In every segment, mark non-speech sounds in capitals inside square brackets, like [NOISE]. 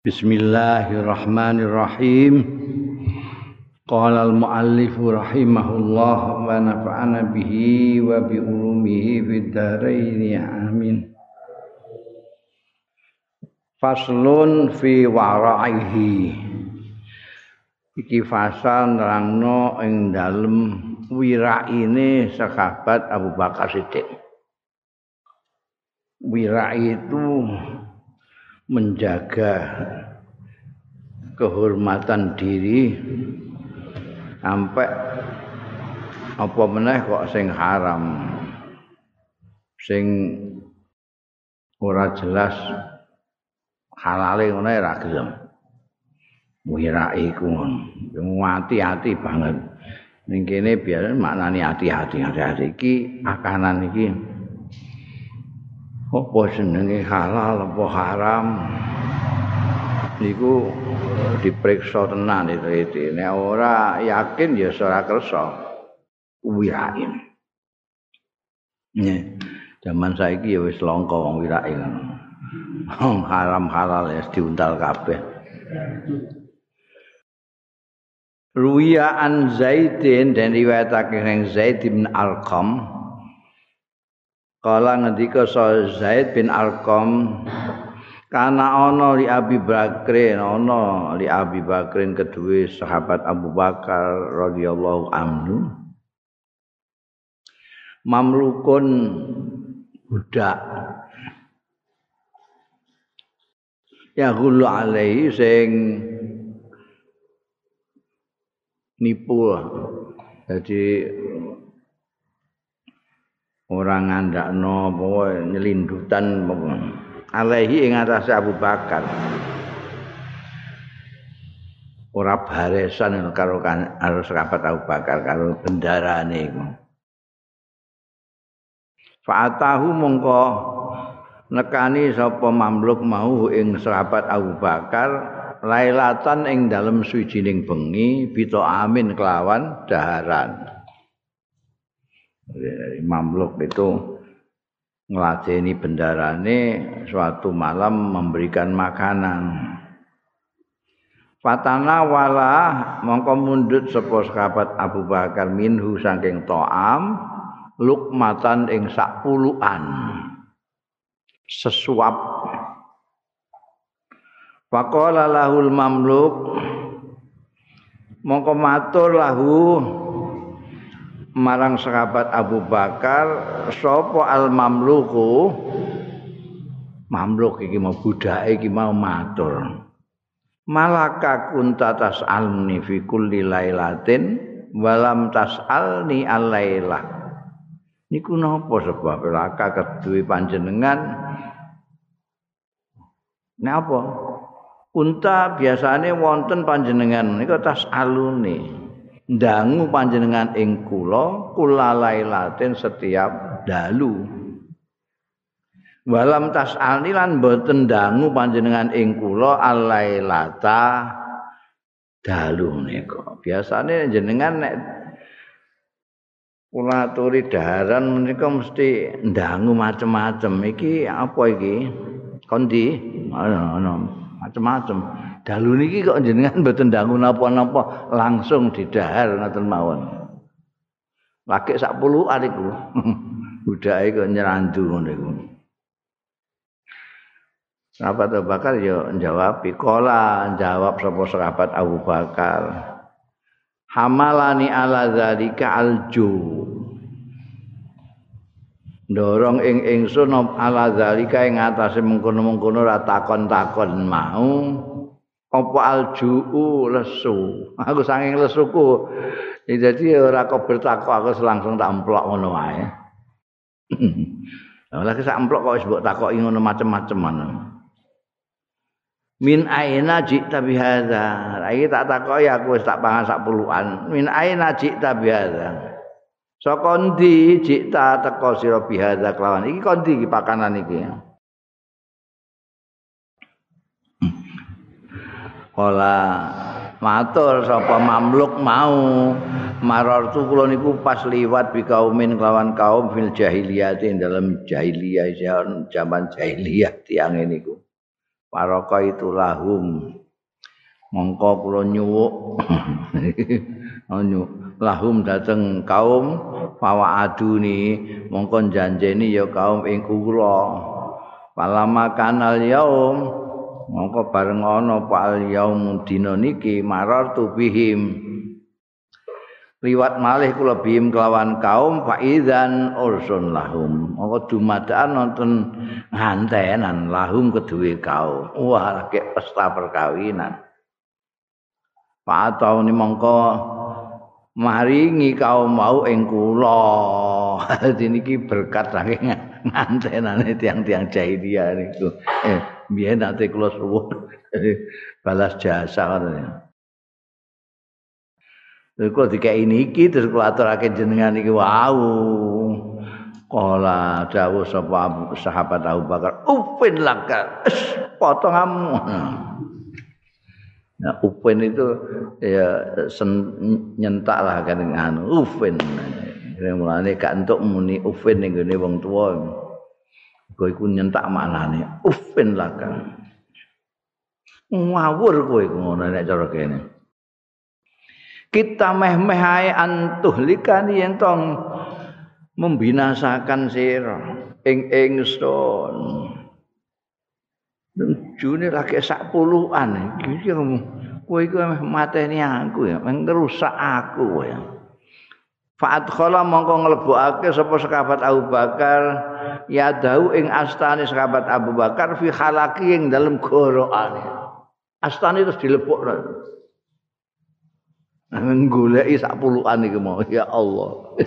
Bismillahirrahmanirrahim. Qala al-muallif rahimahullah wa nafa'ana bihi wa bi ulumihi fid dharain amin. Faslun fi wara'ihi. Iki fasal nerangno ing dalem wiraine sahabat Abu Bakar Siddiq. Wirai itu menjaga kehormatan diri. Sampai apa meneh kok sing haram? Sing ora jelas halale ngene ra gelem. Wirake hati-hati banget. Ning kene biar maknani hati-hati hati-hati iki akanan iki apa jenenge halal apa haram? Niku diperiksa tenan itu nek ora yakin ya ora kersa. Wirain nih zaman saiki ya wis langka wong wirain haram halal ya diuntal kabeh. Ruya an Zaidin dan riwayatake ning Zaid bin Arqam Kala ngendika Zaid bin Arqam kana ana li Abi Bakrin ana li Abi Bakrin kedue sahabat Abu Bakar radhiyallahu anhu. Mamlukun budak. Ya gulu alaihi sing nipu jadi orang ngandakno apa nyelindutan alaihi ing atase Abu Bakar. Ora baresan karo harus rapat Abu Bakar karo bendarane iku. Fa'atahu mongko nekani sapa mamluk mau ing sahabat Abu Bakar lailatan ing dalem suwijining bengi bito amin kelawan daharan mamluk itu ngeladeni bendarane suatu malam memberikan makanan. Fatana wala mongko mundut sapa sahabat Abu Bakar minhu saking to'am lukmatan ing sak puluhan sesuap. Faqala lahul mamluk mongko matur lahu marang sahabat Abu Bakar sapa al mamluku mamluk iki mau budake iki mau matur. Malaka kunta tasalni fi kulli lailatin walam tasalni alaila niku napa sebab laka keduwe panjenengan? Napa? Kunta biasane wonten panjenengan niku tasaluni ndangu panjenengan ing kula kula lailatin setiap dalu. Walam tasalni lan boten ndangu panjenengan ing kula alailata dalu nika biasane jenengan nek kula aturi daharan menika mesti ndangu macem-macem. Iki apa iki? Kondi? Ana macem-macem dalu niki kok jenengan [LAUGHS] mboten dangu napa-napa langsung didahar ngoten mawon. Lagi sak puluhan iku. [LAUGHS] Budake kok nyerandu ngono iku. Sahabat Abu Bakar ya jawab Kola jawab sapa sahabat Abu Bakar. Hamalani ala zalika alju. Dorong ing ingsun ala zalika ing atase mengkono-mengkono ra takon-takon mau apa aljuu lesu? Aku saking lesuku. Jadi ora kok bertakwa aku langsung tak emplok ngono wae. Lagi sak emplok kok wis mbok takoki ngono macem-macem min aina jita bihadza. Lagi tak takoki aku wis tak pangan sak puluhan. Min aina jita bihadza. Saka ndi jita teko sira bihadza kelawan? Iki kondi iki pakanan iki Kala matur sapa mamluk mau. Maror tu kula niku pas liwat bi kaumin kelawan kaum fil jahiliyah dalam jahiliyah zaman jahiliyah tiang niku. Paraka itu lahum. Mongko kula nyuwuk. [LAUGHS] Lahum dateng kaum fawa aduni mongko janjeni ya kaum ing kula. Palama kanal yaum mongko bareng ana pal yaum dina niki marar tubihim liwat malih kula bihim kelawan kaum faizan ursun lahum mongko dumadakan nonton ngantenan lahum kedue kaum wah lagi pesta perkawinan Pak ni mongko maringi kaum mau ing kula. [LAUGHS] Dadi niki berkat saking ngantenane tiang-tiang jahiliyah niku. Eh, biyen nate kula suwun [LAUGHS] balas jasa ngono. Kula dikai niki terus kula aturake jenengan iki wau. Kala dawuh sapa sahabat Abu Bakar, "Upin laka." Potongamu. [LAUGHS] Nah, upen itu ya sen, nyentak lah kan upen. Ini mulane gak entuk muni upen ning gone wong tuwa. Kowe iku nyentak maknane upen lah kan. Ngawur kowe ngono nek cara kene. Kita meh-meh ae antuh likani yen tong membinasakan sira ing ingsun. June lagi sak puluhan iki kowe iku mateni aku ya ngrusak aku ya Fa'at khala mongko nglebokake sapa sahabat Abu Bakar ya dau ing astane sahabat Abu Bakar fi halaki ing dalem gorokane. Astane terus dilebokno. Nang goleki sak puluhan iki mau ya Allah.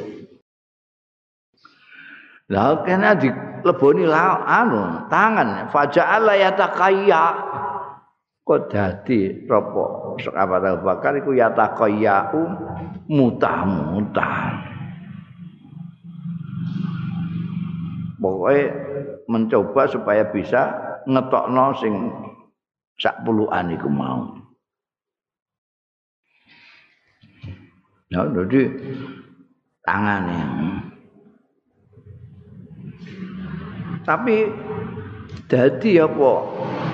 Lah kena dileboni la anu tangan faja'ala yatakayya kok dadi apa sahabat Abu Bakar iku yatakayya mutah-mutah pokoknya mencoba supaya bisa ngetokno sing sak puluhan iku mau. Ya jadi tangannya tapi dadi apa?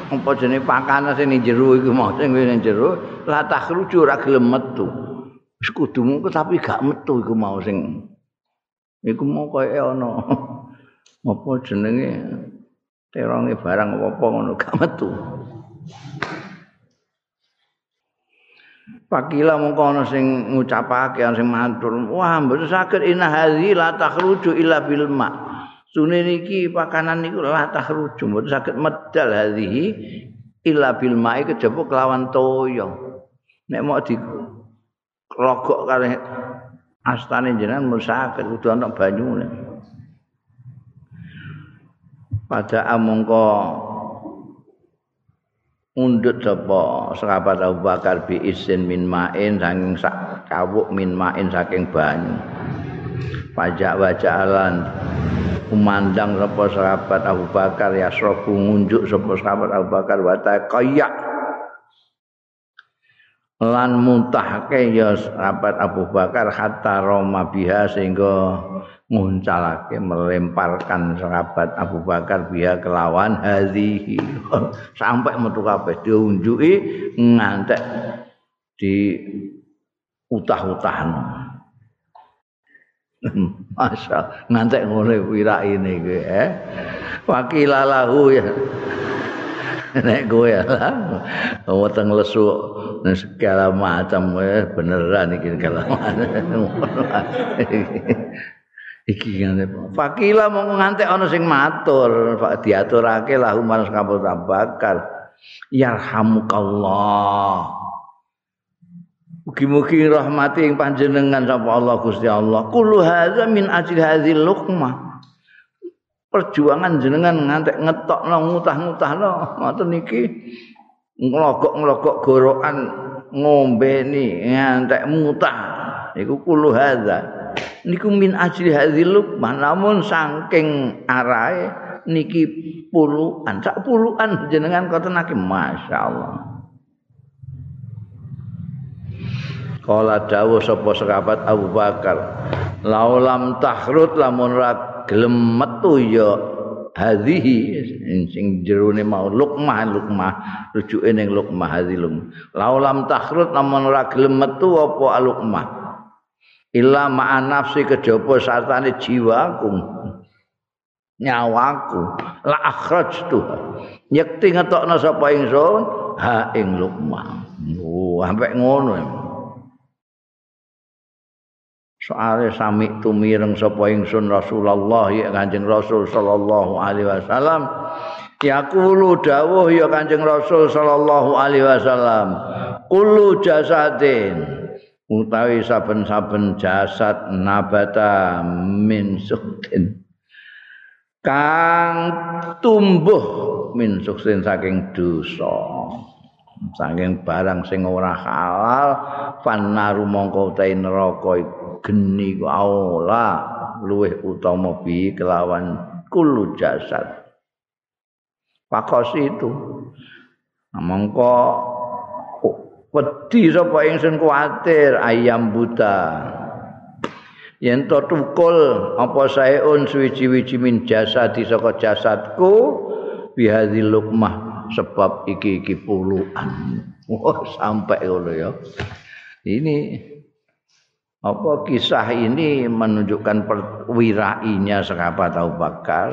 Apa jenenge pakanan sing jero iku mau? Sing ning jero la takhruju ora gelem metu. Wis kudu tapi gak metu iku mau sing. Iku mau kaya ana apa jenenge teronge barang apa ngono gak metu Pakila mongko ana sing ngucapake sing matur wah mboten saged inna hadzi la takhruju illa bil ma' Sune niki pakanan niku lah tahruju mboten saged medal hadhihi illa bil ma'i kejaba kelawan toya. Nek mau di rogok kare astane jenengan musakit kudu ana banyune. Pada amongko undut sapa sahabat Abu Bakar bi isin min ma'in saking sak kawuk min ma'in saking banyu. Pajak wajalan kumandang sapa sahabat Abu Bakar ya srobu ngunjuk sapa sahabat Abu Bakar wa kaya lan muntahke ya sahabat Abu Bakar hatta Roma biha sehingga nguncalake melemparkan sahabat Abu Bakar biha kelawan hadhihi [LAUGHS] sampai metu kabeh diunjuki ngantek di utah-utahno [LAUGHS] Masya ngantek ngene wirak ini gue eh. Wakilalahu ya. [LAUGHS] Nek lah. Weteng lesu segala macam eh beneran iki [LAUGHS] iki ngene. Fakila mau ngantek ana sing matur, Pak diaturake lahu manus kabul bakar. Yarhamukallah. Mugi-mugi rahmati ing panjenengan sapa Allah Gusti Allah. Kullu hadza min ajli hadzal luqmah. Perjuangan jenengan ngantek ngetokno ngutah-ngutahno ngoten niki nglogok-nglogok gorokan ngombeni ngantek mutah. Iku kullu hadza. Niku min ajli hadzal luqmah namun saking arahe niki puluhan sak puluhan jenengan koten naki masyaallah. Kala dawuh sapa sahabat Abu Bakar, laulam tahrut lamun ra gelem metu ya hadhihi sing jerone mau lukmah lukmah rujuke ning lukmah hadhi lukmah laulam takhrut namun ora gelem metu apa lukmah illa ma'a nafsi kejaba sartane jiwaku. Nyawaku. La akhrajtu. Yekti ngetokno sapa ingsun? Ha ing lukmah oh sampai ngono soale sami tumireng sapa ingsun Rasulullah ya Kanjeng Rasul sallallahu alaihi wasallam. Yaqulu dawuh ya Kanjeng Rasul sallallahu alaihi wasallam. Kullu jasadin. Utawi saben-saben jasad nabata min suktin kang tumbuh min suksin saking dosa saking barang sing ora halal fanaru mongko utahe neraka geni aula. Luweh utama bi kelawan kulu jasad. Pakos itu. Mongko wedi sapa ingsun kuwatir ayam buta. Yen to tukul apa saeun suwi-wiji min jasa di saka jasadku? Bihadzi lukmah sebab iki iki puluhan. Oh, sampai ngono ya. Ini apa kisah ini menunjukkan perwirainya sahabat Abu Bakar.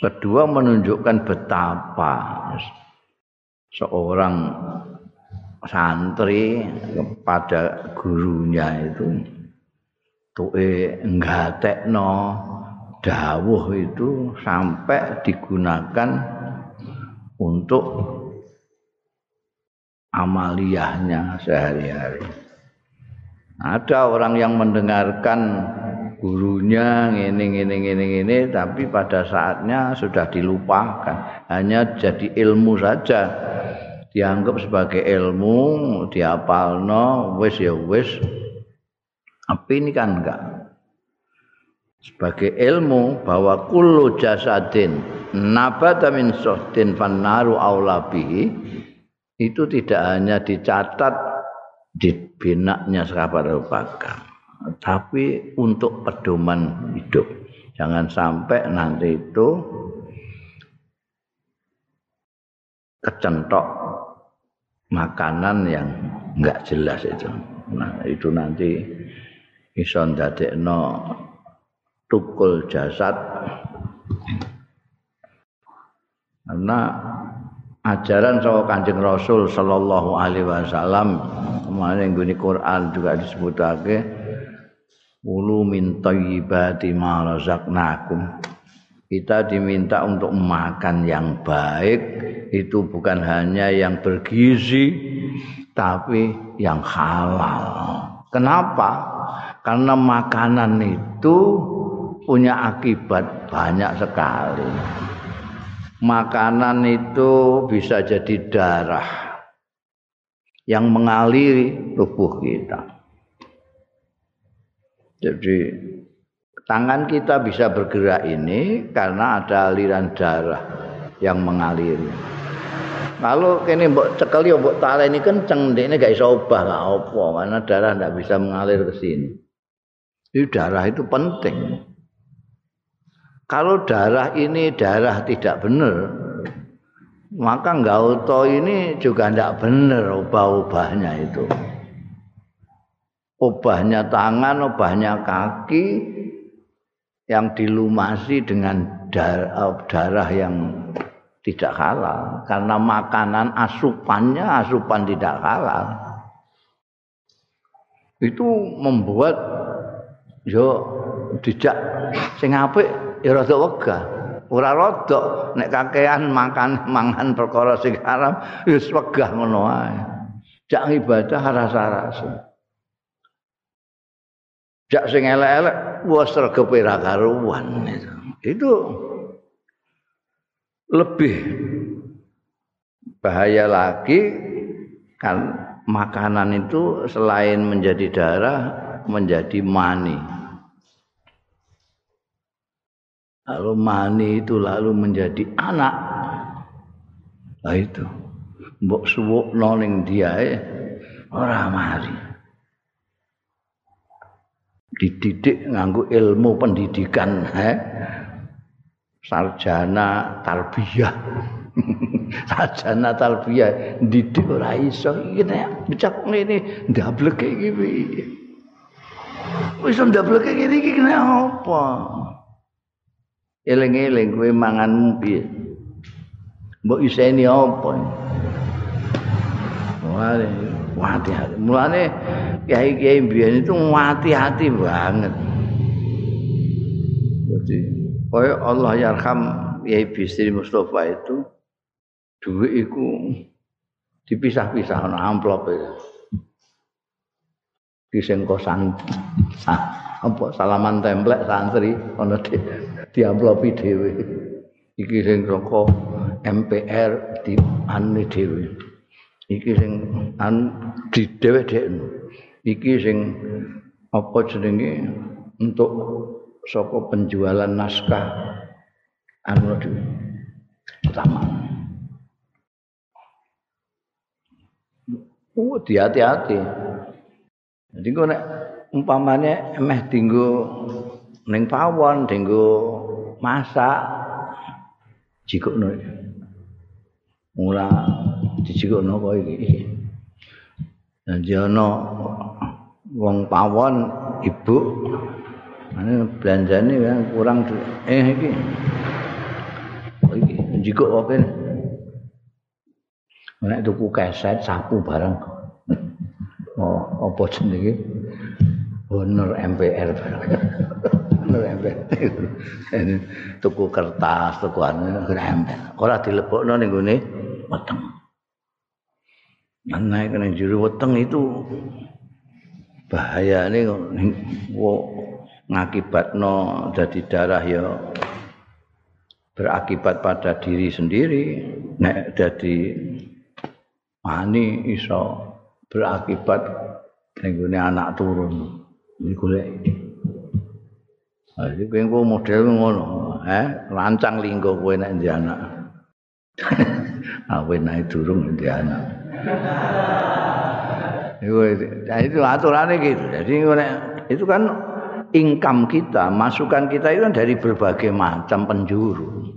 Kedua menunjukkan betapa seorang santri kepada gurunya itu. Tuke nggatekno dawuh itu sampai digunakan untuk amaliyahnya sehari-hari. Ada orang yang mendengarkan gurunya ini ini ini ini tapi pada saatnya sudah dilupakan hanya jadi ilmu saja dianggap sebagai ilmu diapalno wis ya wis tapi ini kan enggak. Sebagai ilmu bahwa kullu jasadin nabata min suhtin fannaru aulabihi itu tidak hanya dicatat di benaknya sahabat Abu Bakar tapi untuk pedoman hidup. Jangan sampai nanti itu kecentok makanan yang enggak jelas itu. Nah itu nanti iso ndadekno tukul jasad karena ajaran sawo Kanjeng Rasul sallallahu alaihi wasallam kemarin guni Quran juga disebutake ulu min thayyibati ma razaqnakum. Kita diminta untuk makan yang baik itu bukan hanya yang bergizi tapi yang halal. Kenapa? Karena makanan itu punya akibat banyak sekali. Makanan itu bisa jadi darah yang mengaliri tubuh kita. Jadi tangan kita bisa bergerak ini karena ada aliran darah yang mengaliri. Kalau kene mbok cekel yo mbok taleni kenceng, ndekne gak iso obah gak karena darah ndak bisa mengalir ke sini. Jadi darah itu penting. Kalau darah ini darah tidak benar, maka gauto ini juga tidak benar ubah-ubahnya itu. Ubahnya tangan, ubahnya kaki yang dilumasi dengan darah, darah yang tidak halal karena makanan asupannya asupan tidak halal itu membuat yo dijak sing apik ya rada wegah. Ora rada. Nek kakean makan mangan perkara sing haram wis wegah ngono ae jak ibadah rasa-rasa jak sing elek-elek wis regepe ra karuan itu lebih bahaya lagi kan makanan itu selain menjadi darah menjadi mani. Lalu mani itu lalu menjadi anak. Nah itu. Mbok suwuk noning dia eh, ora mari. Dididik nganggo ilmu pendidikan eh. sarjana tarbiyah. [LAUGHS] sarjana tarbiyah didik ora iso iki nek bicak ngene ndableke iki piye. Wis ndableke iki kena apa? Eling-eling kowe manganmu piye? Mbok iseni apa? Mulane hati-hati. Mulane kiai-kiai mbiyen itu hati-hati banget. Jadi, kaya Allah yarham Kiai Bisri Mustafa itu duit iku dipisah-pisah ana amplop. Ki sing kosan apa salaman templek santri ana di, di amplopi dhewe. Iki sing saka MPR di ane dhewe. Iki sing an di dhewe-dhewe. Iki sing apa jenenge untuk saka penjualan naskah anu dhewe. Utama. Oh, hati-hati. Jadi kok nek umpamane emeh dinggo ning pawon, dinggo masak jikokno. Ora dijikokno kok iki. Dan ana wong pawon ibu ane belanjane kurang eh iki. Iki jikok oke. Nek tuku keset sapu bareng. [LAUGHS] Oh, apa jenenge? Honor MPR bareng. Tuku kertas, tuku anu MPR. Ora dilebokno ning gone? Weteng. Ana kene jero weteng itu. Bahayane kok ngakibatno dadi darah ya berakibat pada diri sendiri. Nek dadi mani iso berakibat nenggone anak turun. Ini Jadi kowe model ngono, eh rancang linggo kowe nek ndek anak. [LAUGHS] Awe naik durung ndek anak. [LAUGHS] Itu, itu aturannya gitu. Jadi itu kan income kita, masukan kita itu kan dari berbagai macam penjuru.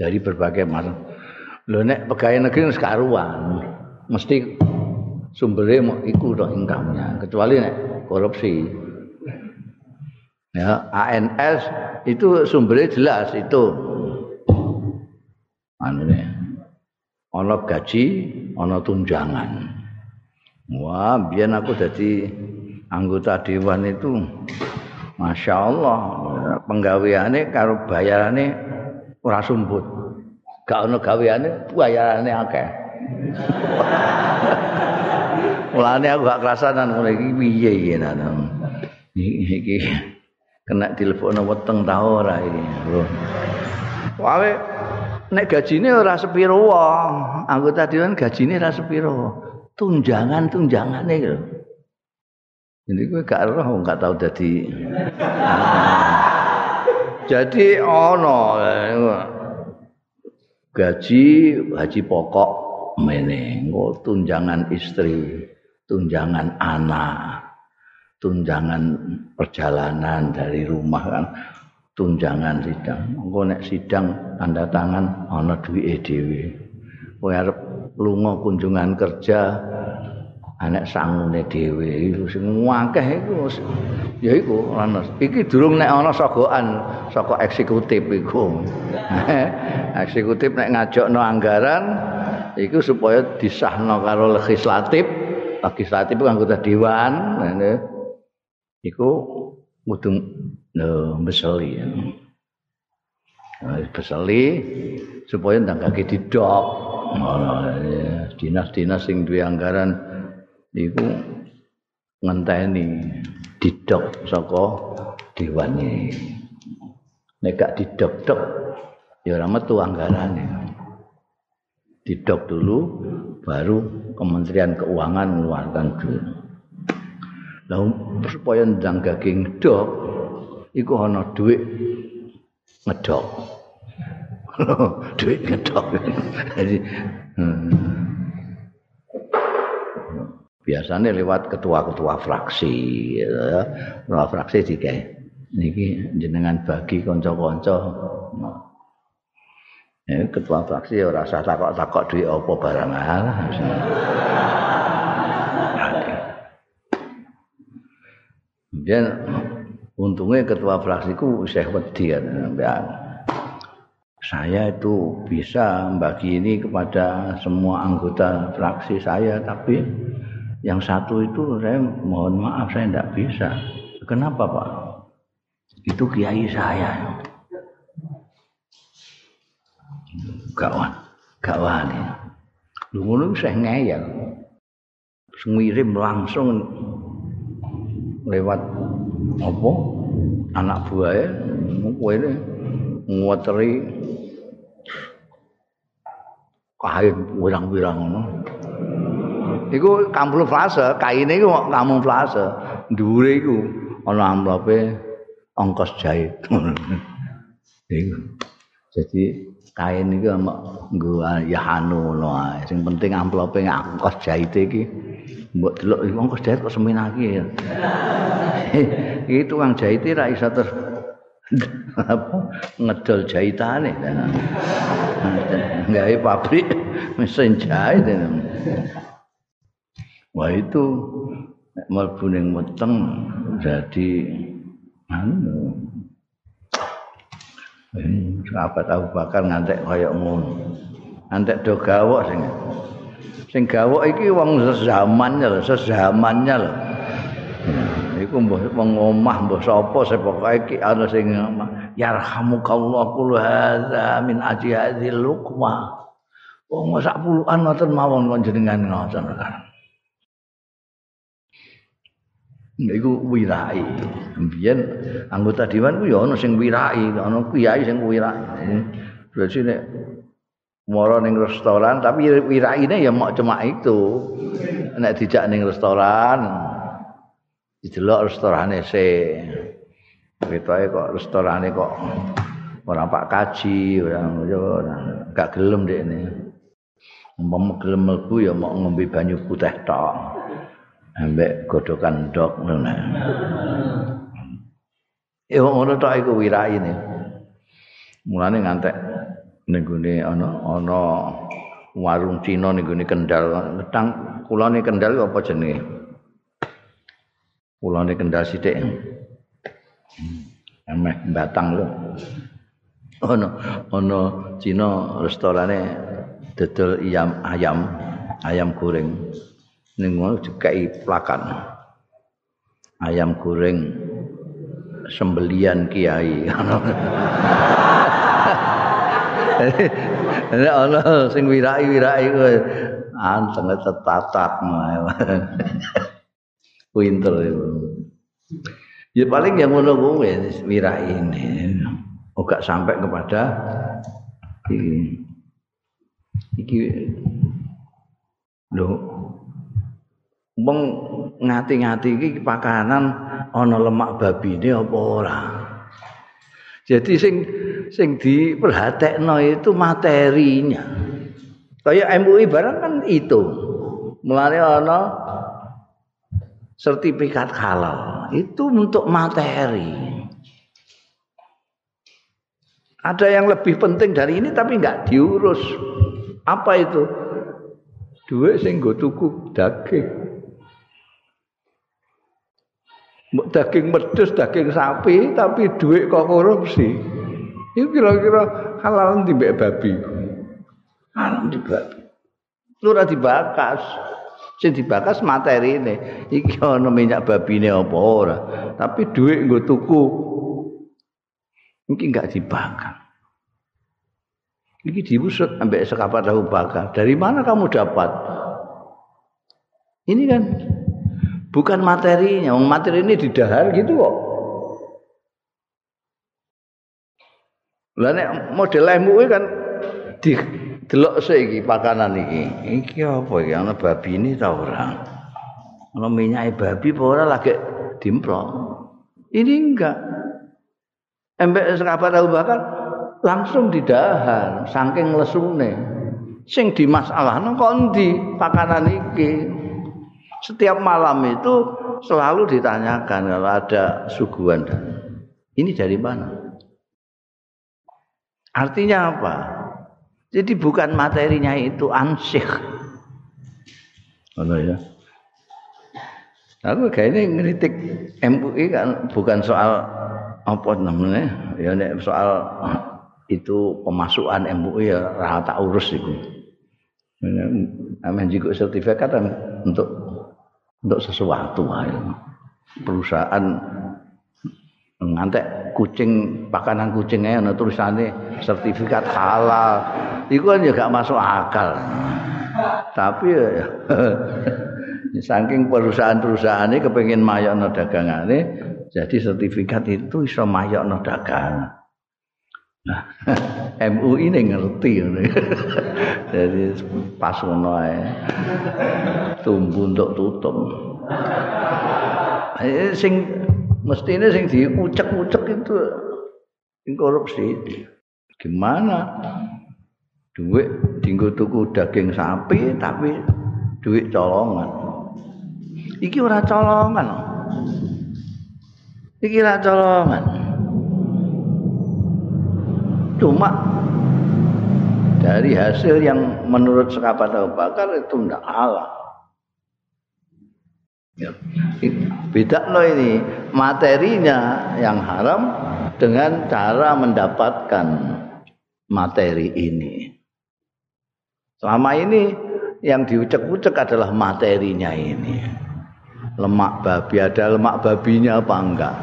Dari berbagai macam. Lho nek pegawai negeri sekaruan, mesti sumbernya mau ikut income-nya, kecuali nek korupsi. Ya, ANS itu sumbernya jelas itu. Anu nih. Ono gaji, ono tunjangan. Wah, biar aku jadi anggota dewan itu, masya Allah, penggaweannya karo bayarannya ora sumbut. Gak ono gaweane bayarannya akeh. Mulane aku gak kerasanan ngene iki piye Iki kena telepon weteng ta ora iki. Wae nek gajine ora sepiro wae. Anggota dewan gajine ora sepiro. Tunjangan-tunjangane lho. Jadi gue gak roh gak tau dadi. [LAUGHS] Jadi ono gaji haji pokok meneng, tunjangan istri, tunjangan anak, tunjangan perjalanan dari rumah kan, tunjangan sidang. Engko nek sidang tanda tangan ana duwike dhewe. Kowe arep lunga kunjungan kerja anak sangune dhewe. Iku sing akeh iku ya iku ana. Iki durung nek ana sogokan saka eksekutif iku. [LAUGHS] Eksekutif nek ngajokno anggaran iku supaya disahno karo legislatif. Legislatif itu anggota dewan ngene iku kudu mbeseli ya. Beseli supaya ndang kaki didok. Dinas-dinas sing duwe anggaran iku ngenteni didok saka dewane. Nek gak didok-dok ya ora metu anggarane. Didok dulu baru Kementerian Keuangan mengeluarkan duit. Lah supaya ndang daging dok iku ana duit ngedok. [LAUGHS] duit ngedok. Jadi hmm. biasanya lewat ketua-ketua fraksi ya. Ketua fraksi dikai niki jenengan bagi kanca-kanca Ya, ketua fraksi ya rasa takok-takok duit apa barang Kemudian untungnya ketua fraksiku Syekh Wedi Saya itu bisa bagi ini kepada semua anggota fraksi saya, tapi yang satu itu saya mohon maaf saya tidak bisa. Kenapa Pak? Itu kiai saya. gak wani gak wani lu ngono wis ngeyel ngirim langsung lewat apa? Anak buahnya kowe ini ngwateri kain wirang-wirang ngono. Iku kamuflase kaine iku kamuflase dhuwure iku ana amplope ongkos jahit. [LAUGHS] Iku. Jadi kain iki nggo ya anu ngono ae. Sing penting amplope ngangkos jahite iki. Mbok delok iki ongkos jahit kok seminake ya. [LAUGHS] iki tukang jahite ra iso ter [LAUGHS] apa ngedol jahitane. Gawe pabrik [LAUGHS] mesin jahit. Wah itu mlebu ning weteng jadi anu Sahabat Abu Bakar ngantek kaya ngono. Ngantek do gawok sing sing gawok iki wong sezamannya lho, sezamannya lho. Iku mbah wong omah mbah sapa sepokoke iki ana sing yarhamukallah kul hadza min ajihadzil luqma. Wong sak puluhan ngoten mawon jenengan ngoten iku wirai. Kemudian anggota dewan ku ya ana sing wirai, ana kiai sing wirai. Berarti nek moro ning restoran tapi wiraine ya mok cuma itu. Nek dijak ning restoran didelok restorane se. Ketoke kok restorane kok ora pak kaji, ora gak gelem dekne. Umpama gelem mlebu ya mok ngombe banyu putih tok. ambek godokan dok ngono. Ya ngono tok iku wiraine. Mulane ngantek ning gone ana ana warung Cina ning gone Kendal. Ketang kulane Kendal apa jenenge? Kulane Kendal sithik. Ameh batang lho. Ana ana Cina restorane dodol ayam ayam ayam goreng. ning ngono dikai plakan ayam goreng sembelian kiai [LAUGHS] Nek ana sing wirai-wirai kuwi anteng tetatat [LAUGHS] Pinter itu. Ya paling yang ngono kuwi wirai ini. Ora sampai kepada iki. Iki lho wong ngati-ngati iki pakanan ana lemak babine apa ora. Jadi sing sing diperhatekno itu materinya. Kayak MUI barang kan itu. Mulane ana sertifikat halal. Itu untuk materi. Ada yang lebih penting dari ini tapi nggak diurus. Apa itu? Duit sing go tuku daging. Daging medus, daging sapi, tapi duit kok korupsi. Itu kira-kira halal di babi. Halal di babi. Lu dibakas. Sing dibakas materi ini. Iki ana minyak babi ini apa ora. Tapi duit nggo tuku. Iki enggak dibakar. Iki diusut ambek sekapat tahu bakar. Dari mana kamu dapat? Ini kan bukan materinya. Wong materi ini didahar gitu kok. Lah nek model MUI kan di delok iki pakanan iki. Iki apa iki ana babi ini ta ora? Ana minyak babi apa ora lagi dimplok. Ini enggak. Embek sekapat tahu bakar langsung didahar saking lesune. Sing dimasalahno kok ndi pakanan iki? Setiap malam itu selalu ditanyakan kalau ada suguhan Ini dari mana? Artinya apa? Jadi bukan materinya itu ansih. Ono ya. Aku kayaknya ngeritik MUI kan bukan soal apa namanya ya nek soal itu pemasukan MUI ya rata urus itu. Amin juga sertifikat kan untuk untuk sesuatu ayo. Perusahaan ngantek kucing pakanan kucingnya ana tulisannya sertifikat halal. Iku kan ya gak masuk akal. Tapi ya [LAUGHS] saking perusahaan-perusahaan ini kepengen mayokno dagangane jadi sertifikat itu iso mayokno dagangan. [LAUGHS] MUI ini ngerti [LAUGHS] Jadi pas ngono ae. Tumbuh untuk tutup. Eh, sing mestine sing diucek-ucek itu korupsi. Gimana? Duit dinggo tuku daging sapi tapi duit colongan. Iki ora colongan. Iki ora colongan. Cuma dari hasil yang menurut sekabat Abu Bakar itu tidak halal. Ya. Beda loh ini materinya yang haram dengan cara mendapatkan materi ini. Selama ini yang diucek-ucek adalah materinya ini. Lemak babi ada lemak babinya apa enggak?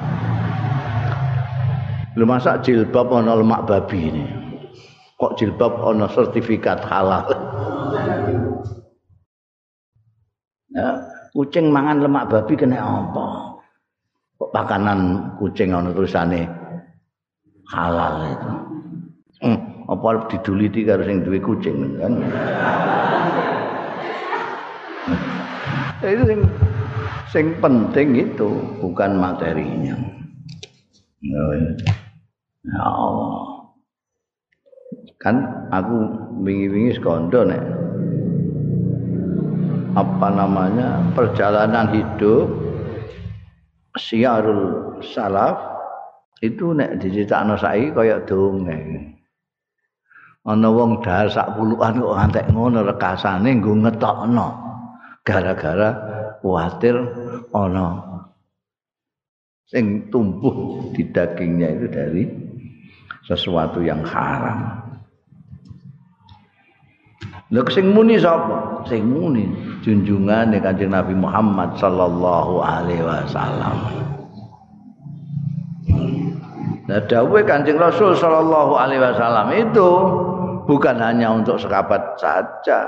Lu masa jilbab ana lemak babi ini. Kok jilbab ana sertifikat halal? ya, kucing mangan lemak babi kena apa? Kok makanan kucing ana tulisane halal itu. Hmm, apa diduliti karo sing duwe kucing kan? itu sing sing penting itu bukan materinya. Oh, ya. Allah. Kan aku wingi-wingi sekondo nek apa namanya perjalanan hidup siarul salaf itu nek diceritakno saiki kaya dongeng. Ana wong dahar sak puluhan kok ngantek ngono rekasane nggo ngetokno. Gara-gara kuatir ana sing tumbuh di dagingnya itu dari sesuatu yang haram. Lha sing muni sapa? Sing muni junjungane Kanjeng Nabi Muhammad sallallahu alaihi wasallam. Nah, dawuh Kanjeng Rasul sallallahu alaihi wasallam itu bukan hanya untuk sekabat saja,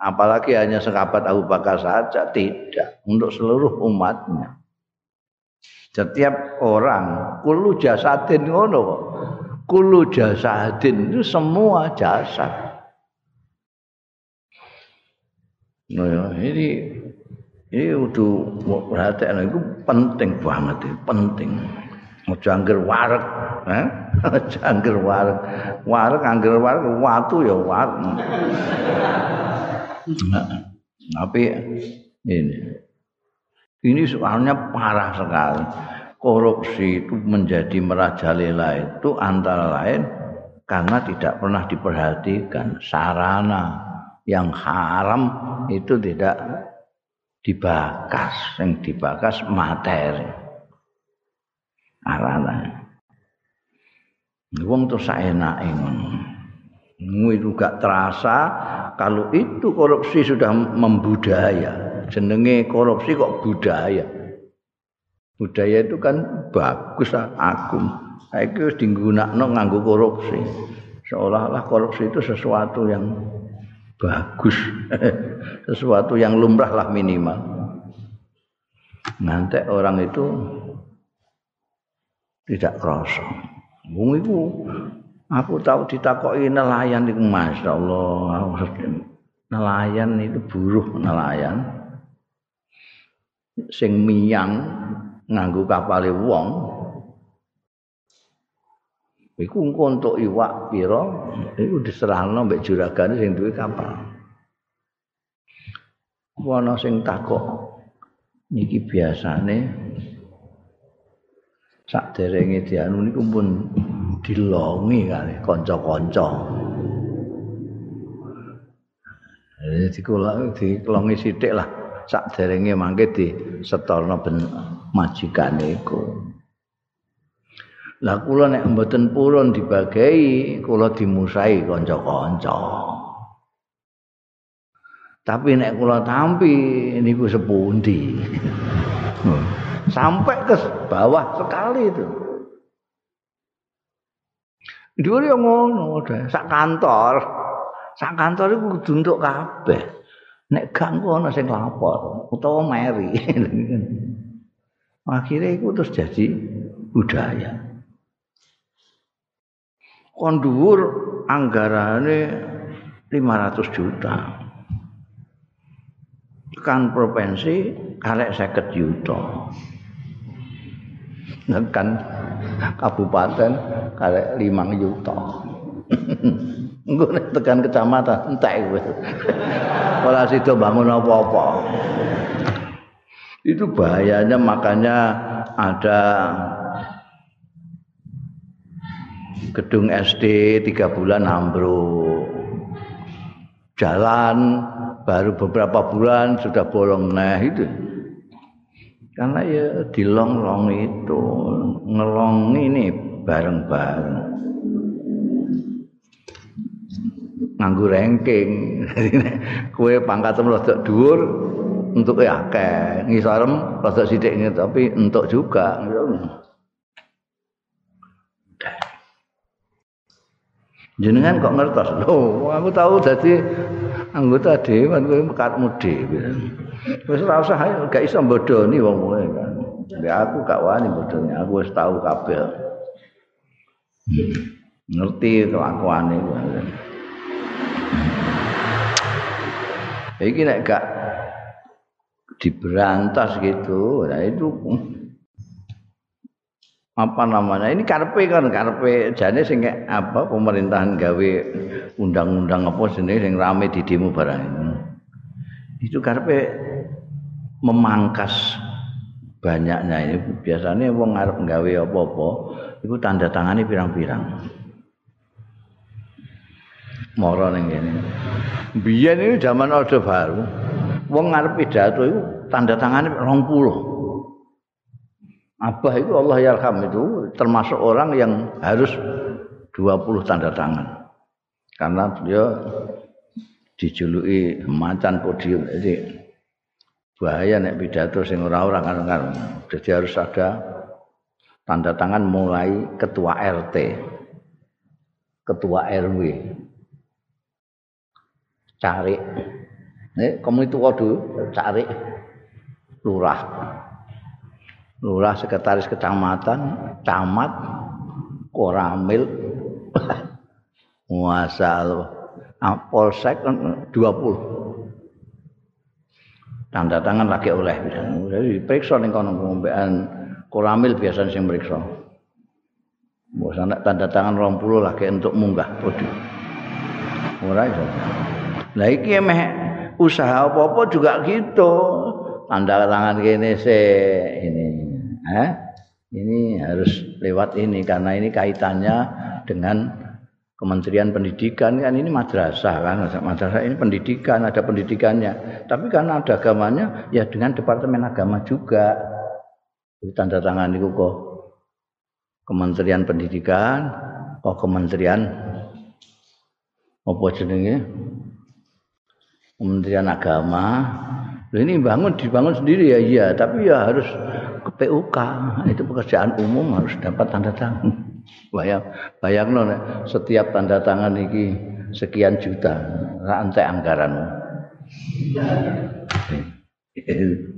apalagi hanya sekabat Abu Bakar saja, tidak, untuk seluruh umatnya. Setiap orang, kulu jasadin ngono kok. Kulu jasadin itu semua jasad. Nah, ya, ini ini udah perhatian itu penting banget itu penting. Mau jangger warak, eh? [LAUGHS] jangger warak, warak angger warak, watu ya warak. Nah, tapi ini, ini soalnya parah sekali. Korupsi itu menjadi merajalela itu antara lain karena tidak pernah diperhatikan. Sarana yang haram itu tidak dibakas. Yang dibakas materi. Sarana wong tuh saenake ngono. Itu gak terasa kalau itu korupsi sudah membudaya. Jenenge korupsi kok budaya budaya itu kan bagus agung. Saiki wis digunakan nganggo korupsi. Seolah-olah korupsi itu sesuatu yang bagus [LAUGHS] sesuatu yang lumrah lah minimal. Nanti orang itu tidak kerasa. Wong iku aku tahu ditakoki nelayan iku masyaallah nelayan itu buruh nelayan. Sing miyang nganggo kapale wong iku entuk iwak pira iku diserahno mbek juragane sing duwe kapal ana sing takok niki biasane Saderenge dianu niku pun dilongi kali kanca-kanca. Eh dikula dikelongi sithik lah. Saderenge mangke di ben majikane iku. Lah kula nek mboten purun dibagi, kula dimusai kanca-kanca. Tapi nek kula tampi niku sepundi. Sampai ke bawah sekali itu. Dhuwur yo ngono, sak kantor. Sak kantor iku kudu entuk kabeh. Nek gak ngono sing lapor utawa meri. Akhirnya itu terus jadi budaya. Kondur anggarannya 500 juta. Kan provinsi karek 50 juta. Kan kabupaten karek 5 juta. [LAUGHS] Engko nek tekan kecamatan entek kowe. [LAUGHS] Ora sida bangun apa-apa. Itu bahayanya makanya ada gedung SD tiga bulan ambruk. Jalan baru beberapa bulan sudah bolong nah itu. Karena ya dilong-long itu ngelong ini bareng-bareng. nganggo ranking. [LAUGHS] Kowe pangkatmu rada dhuwur untuk ya akeh, ngisarem rada sithik tapi entuk juga. Jenengan kok ngertos? Loh, aku tahu dadi anggota dewan mekatmu dhewe. Wis ora usah gak iso bodoni wong kowe kan. Ya aku gak wani bodoni, aku wis tahu kabeh. Ngerti kelakuane kowe. Iki nek gak diberantas gitu, nah itu. Apa namanya? Ini karpe kan karpe jane sing apa pemerintahan gawe undang-undang apa sini sing rame di demo barang itu. Itu karpe memangkas banyaknya ini. Biasanya wong ngarep gawe apa-apa itu tanda tangani pirang-pirang. Mara ning kene. Biyen iki zaman Orde Baru, wong ngarep pidato iku tanda tangane 20. Abah itu Allah yarham itu termasuk orang yang harus 20 tanda tangan. Karena dia dijuluki macan podium. Jadi bahaya nek pidato sing ora-ora kan Jadi harus ada tanda tangan mulai ketua RT, ketua RW, cari nih kamu itu waduh cari lurah. Lurah sekretaris kecamatan camat koramil. [LAUGHS] Muasal polsek 20 tanda tangan lagi oleh. Jadi periksa nih kono pembean koramil biasa sing periksa. Bosan tanda tangan 20 lagi untuk munggah. Ora iso. Lah iki meh usaha apa-apa juga gitu. Tanda tangan kene se ini. Hah? Ini harus lewat ini karena ini kaitannya dengan Kementerian Pendidikan kan ini madrasah kan madrasah ini pendidikan ada pendidikannya tapi karena ada agamanya ya dengan Departemen Agama juga tanda tangan itu kok Kementerian Pendidikan kok Kementerian apa jenenge Kementerian Agama. ini bangun dibangun sendiri ya iya, tapi ya harus ke PUK. Itu pekerjaan umum harus dapat tanda tangan. [LAUGHS] Bayang, bayang no, setiap tanda tangan ini sekian juta rantai anggaran. [LAUGHS]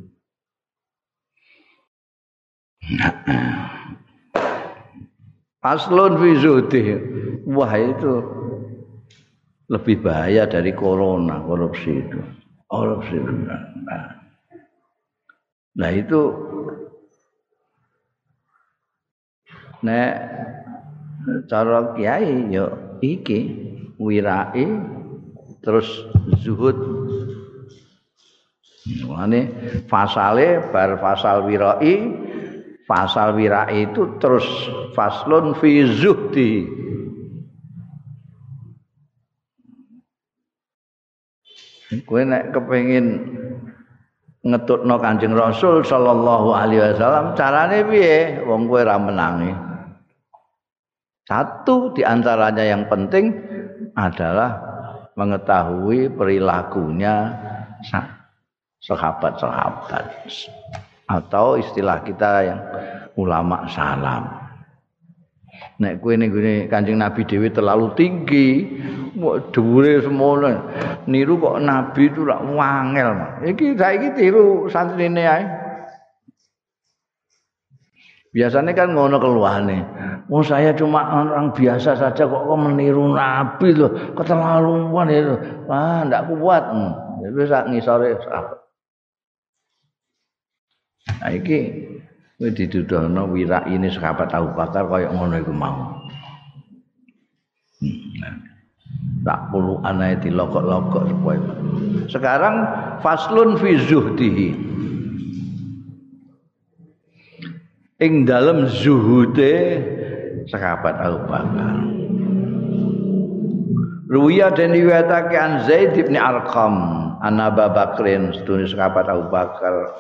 Paslon fi Wah itu lebih bahaya dari corona korupsi itu. Korupsi itu nah, nah itu nek cara kiai yo iki wirai terus zuhud. Mulane fasale bar fasal wirai pasal wira itu terus faslun fi zuhdi kowe nek kepengin ngetutno Kanjeng Rasul sallallahu alaihi wasallam carane piye? Wong kowe ra menangi. Satu di antaranya yang penting adalah mengetahui perilakunya sahabat-sahabat. Atau istilah kita yang ulama salam. Nek kowe ning gone Kanjeng Nabi dhewe terlalu tinggi, dhuwure semono. Niru kok Nabi itu lak wangel. Iki saiki tiru santrine ae. Biasanya kan ngono keluhane. Oh saya cuma orang biasa saja kok kok meniru Nabi loh. Keterlaluan itu. Wah, ndak kuat. Hmm. Wis ngisore sahabat. Nah iki kuwi diduduhno wirak ini sahabat Abu Bakar kaya ngono iku mau. Hmm. Tak perlu anae dilokok-lokok supaya. Sekarang faslun fi zuhdihi. Ing dalam zuhude sahabat Abu Bakar. Ruwiya dan riwayatake an Zaid bin Arqam an Abu Bakrin sedune sahabat Abu Bakar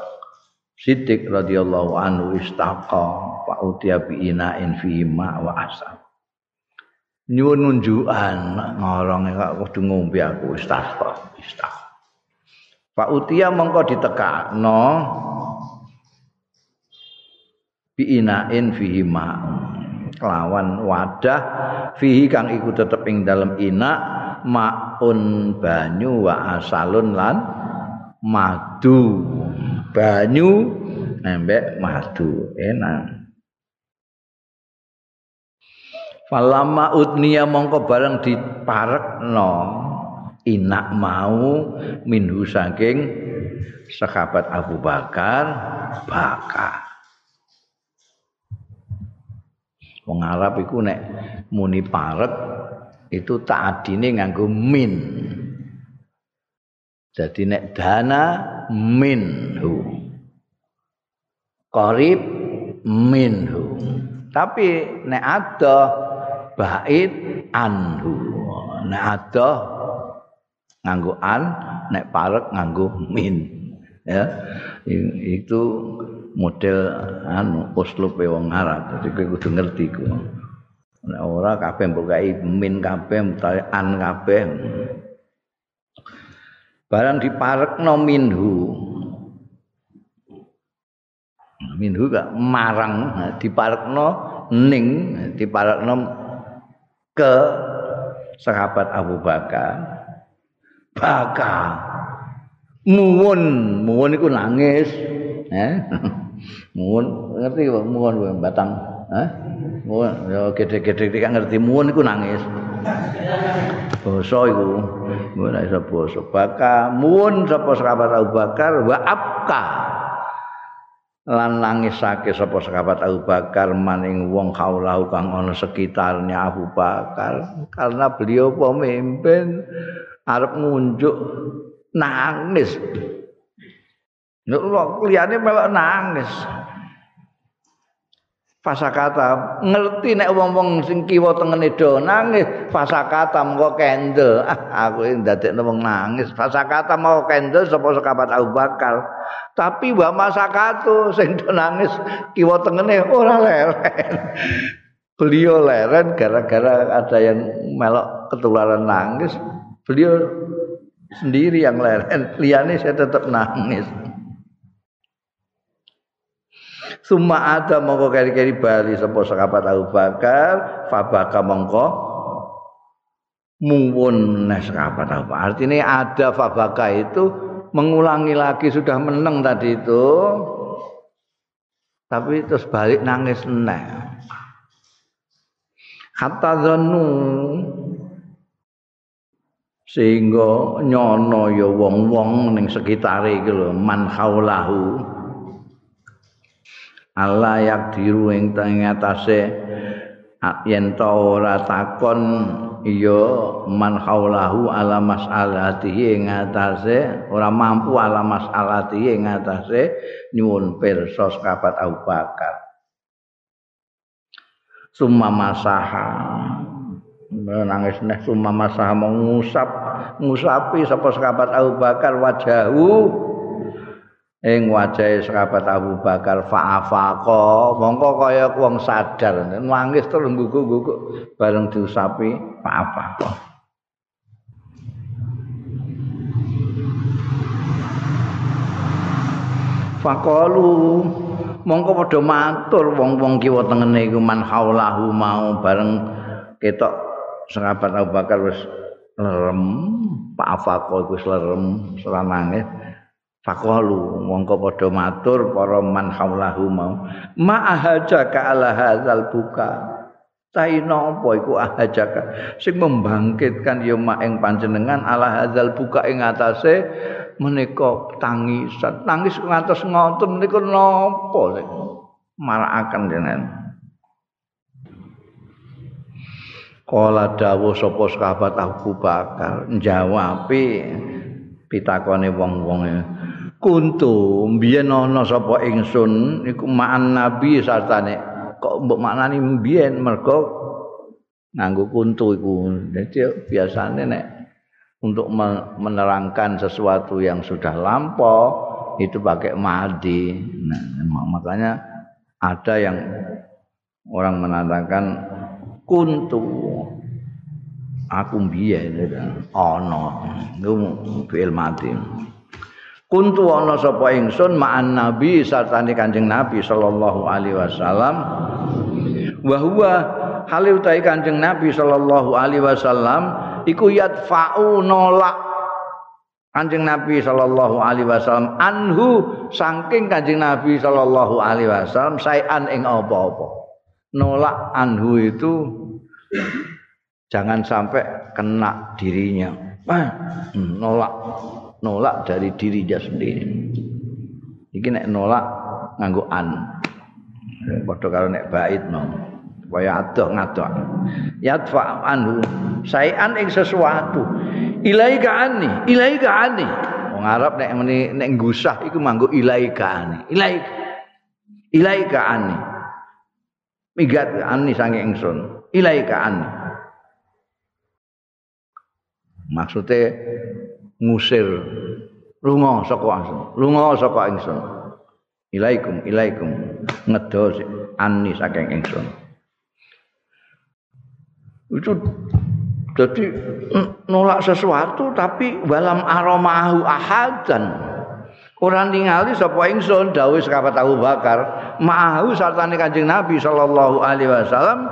Siddiq radhiyallahu anhu istaqa fa utiya bi ina'in fi ma wa asal. Nyuwun nunjukan ngorong kok kudu ngombe aku istaqa, istaqa. Fa utiya mongko ditekakno bi ina'in fi ma kelawan wadah fihi kang iku tetep ing dalem ina maun banyu wa asalun lan madu banyu embek madu. Enak. Falama utniya mongko bareng diparekno. Inak mau minhu saking sahabat Abu Bakar bakar. Wong Arab iku nek muni parek itu ta'adine nganggo min. Jadi nek dana minhu. Qarib minhu. Tapi nek ada bait anhu. Nek ada nganggo an, nek parek nganggo min. Ya. Itu model anu uslub wong Arab. Dadi kowe kudu ngerti ku. Nek ora kabeh mbok min kabeh utawa an kabeh. Barang diparekno minhu. Minhu gak marang diparekno ning diparekno ke sahabat Abu Bakar. Baka muwun muwun iku nangis eh [LAUGHS] muwun ngerti kok muwun batang. Eh muwun yo gede-gede ngerti muwun iku nangis basa iku ora iso basa. Baka mun sapa sahabat Abu Bakar wa abka. Lan nangisake sapa sahabat Abu Bakar maning wong kaulahu kang ana sekitarnya Abu Bakar. Karena beliau pemimpin arep ngunjuk nangis. Nek liyane melok nangis. Fasakata ngerti nek wong-wong sing kiwa tengene do nangis. Fasakata mengko kendel. [LAUGHS] Ah, aku ndadekno wong nangis. Fasakata mau kendel sapa sahabat Abu Bakar. Tapi wa masakatu sing do nangis kiwa tengene ora leren. [LAUGHS] Beliau leren gara-gara ada yang melok ketularan nangis. Beliau sendiri yang leren. Liyane saya tetap nangis Suma ada mongko keri-keri bali sapa sahabat Abu Bakar, fabaka mongko muwun nah sahabat Abu Artinya ada fabaka itu mengulangi lagi sudah menang tadi itu. Tapi terus balik nangis neh. Hatta zanu sehingga nyono ya wong-wong ning sekitare iki lho man haulahu Allah yak diru ing teng atase yen ta ora takon ya man haulahu ala mas'alatihi ing atase ora mampu ala mas'alatihi ing atase nyuwun pirsa sahabat Abu Bakar. Summa masaha. Nangis neh summa masaha mengusap ngusapi sapa sahabat Abu Bakar wajahu ing wajahe sahabat Abu Bakar fa'afaqa. Mongko kaya wong sadar. Nangis terus guguk-guguk bareng diusapi fa'afaqa. Faqalu mongko padha matur wong-wong kiwa tengene iku man haulahu mau bareng ketok sahabat Abu Bakar wis lerem fa'afaqa iku wis lerem seranange Faqalu mongko padha matur para man haulahu mau. Ma'ahajaka ala hadzal buka. Taina apa iku ahajaka? Sing membangkitkan ya mak ing panjenengan ala hadzal buka ing atase menika tangisan. Tangis ngantos ngoten menika napa sing marakaken jenengan. Kala dawuh sapa sahabat Abu Bakar njawabi pitakone wong-wong kuntu mbiyen ana sapa ingsun iku ma'an nabi sartane. Kok mbok maknani mbiyen? Mergo nganggo kuntu iku. Dadi biasane nek untuk menerangkan sesuatu yang sudah lampau itu pakai madi. Nah, makanya ada yang orang menandakan kuntu. Aku mbiyen ana niku fi'il madi kuntu ana sapa ingsun ma'an nabi sartane kanjeng nabi sallallahu alaihi wasallam. Wa huwa hale utahe kanjeng nabi sallallahu alaihi wasallam iku yadfa'u nolak kanjeng nabi sallallahu alaihi wasallam anhu saking kanjeng nabi sallallahu alaihi wasallam sayan ing apa-apa. Nolak anhu itu jangan sampai kena dirinya. Hmm, nolak nolak dari dirinya sendiri. Iki nek nolak nganggo an. Padha karo nek bait no. Supaya adoh ngadoh. Yadfa anhu sayan ing sesuatu. Ilaika anni, ilaika anni. Wong Arab nek meni nek ngusah iku manggo ilaika anni. Ilaika. Ilaika anni. Migat anni sange ingsun. Ilaika anni. Maksudnya ngusir lunga saka ingsun lunga saka ingsun. Ilaikum ilaikum ngedo ani saking ingsun. Itu jadi nolak sesuatu tapi walam aromahu ahadan. Orang ningali sapa ingsun dawuh sekapat Abu Bakar ma'ahu sartane Kanjeng Nabi sallallahu alaihi wasallam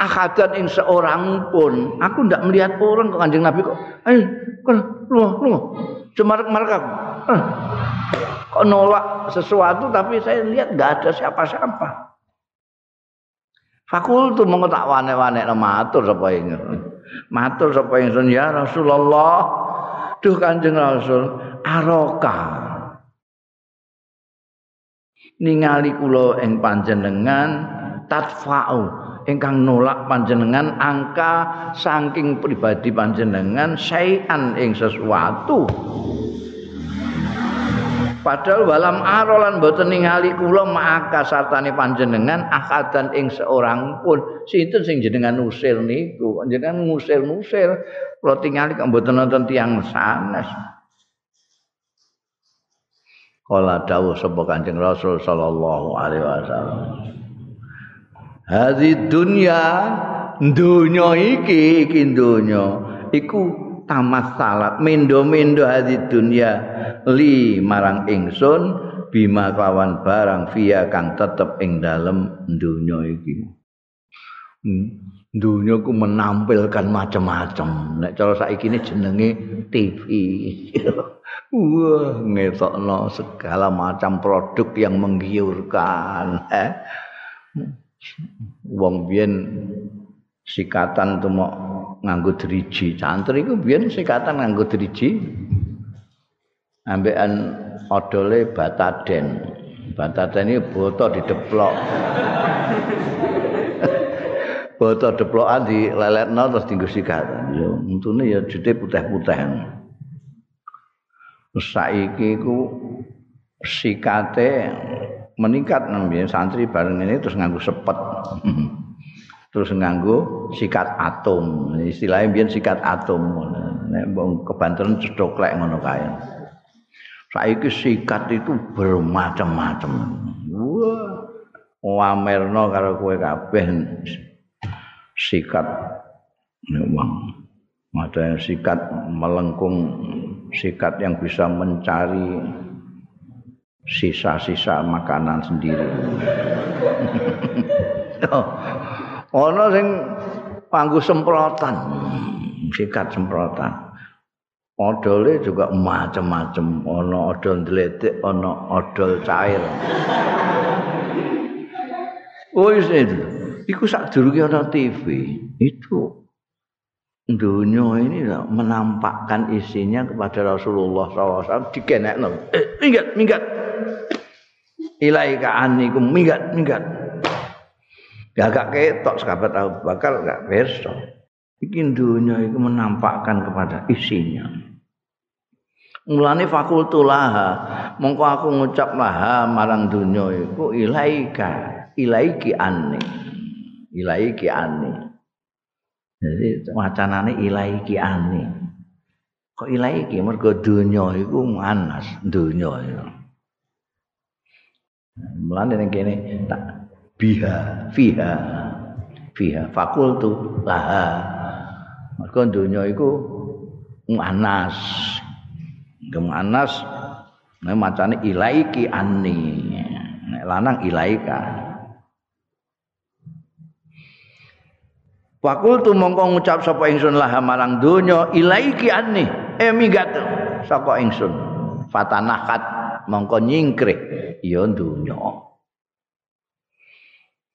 akadan ing seorang pun aku ndak melihat orang ke kanjeng nabi kok. Eh kan lu lu marak aku. Eh, kok nolak sesuatu tapi saya lihat nggak ada siapa-siapa. Fakultu mongko tak wane-wane matur sapa ing matur sapa ing ya Rasulullah. Duh kanjeng Rasul aroka. Ningali kula ing panjenengan tatfa'u ingkang nolak panjenengan angka saking pribadi panjenengan sayan ing sesuatu. Padahal walam arolan boten ningali kula maka sartane panjenengan akadan ing seorang pun. Sinten sing jenengan usir niku? Jenengan ngusir-ngusir. Kula tingali kok boten nonton tiyang sanes. Kala dawuh sapa Kanjeng Rasul sallallahu alaihi wasallam Hadi dunya dunya iki iki dunya. Iku tamas salat. Mendo-mendo hadi dunya. Li marang ingsun bima kawan barang via kang tetep ing dalem dunya iki. Hmm. dunya ku menampilkan macam-macam nek cara saiki ini jenenge TV [LAUGHS] wah ngetokno segala macam produk yang menggiurkan. Eh wong biyen sikatan tuh mau nganggo driji. Santri iku biyen sikatan nganggo driji. Ambekan odole bataden. Bataden iki boto dideplok. [LAUGHS] Boto deplokan di leletno terus dienggo sikatan yo untune ya jute putih-putih. Saiki ku sikate meningkat namanya santri bareng ini terus nganggu sepet. Terus nganggo sikat atom. Istilahnya biar sikat atom. Nek mbok kebanteran cedoklek ngono kae. Saiki sikat itu bermacam-macam. Wah wamerno karo kowe kabeh. Sikat. Memang ada sikat melengkung sikat yang bisa mencari sisa-sisa makanan sendiri. oh, ana sing panggo semprotan sikat semprotan. Odole juga macam-macam ana odol ndledek ana odol cair. Oh itu. Iku sak ana TV itu dunia ini menampakkan isinya kepada Rasulullah SAW dikenekno. Eh, minggat minggat ilaika anikum minggat minggat gak ketok sahabat Abu Bakar gak perso. Iki dunia itu menampakkan kepada isinya. Mulane fakultu laha, mongko aku ngucap laha marang dunia iku ilaika, ilaiki ani. Ilaiki ani. Jadi wacanane ilaiki ani. Kok ilaiki mergo dunia iku manas dunia itu. Mulane ning kene tak biha fiha. Fiha fakultu laha. Maka dunia itu mu'anas mu'anas nah, macamnya ilaiki anni. Nah, lanang ilaika. Fakultu mongko ngucap sapa ingsun laha marang donya ilaiki anni. Eh minggat sapa ingsun. Fatanakat mongko nyingkrih ya donya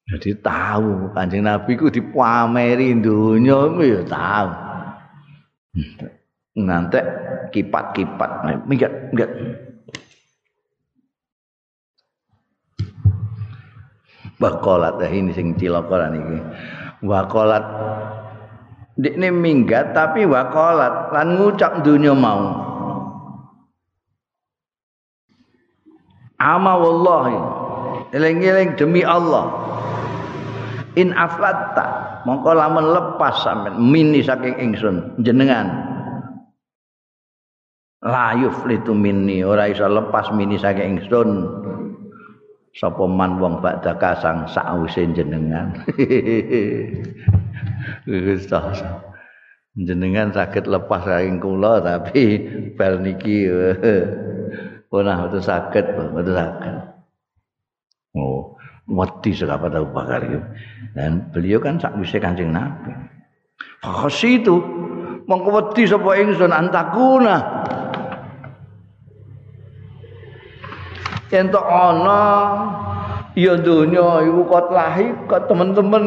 Jadi tahu Kanjeng Nabi ku dipameri dunya ku ya tahu. Ngantek kipat-kipat minggat minggat. Bakolat eh, ini sing cilokoran iki. Wakolat Dikne minggat tapi wakolat lan ngucap dunya mau. Ama wallahi. Eling-eling demi Allah. In aflatta. Mongko lamun lepas sampean mini saking ingsun jenengan. Layuf litu mini ora iso lepas mini saking ingsun. Sapa man wong badha kasang sakwise jenengan? [LAUGHS] Gusti jenengan sakit lepas saking kula tapi bal niki ora sakit ora sakit oh wedi sahabat Abu Bakar itu. Dan beliau kan sakwise Kanjeng Nabi. Fakasi itu wedi sapa ingsun antakuna. Yen tok ana ya donya iku kot lahi kok teman-teman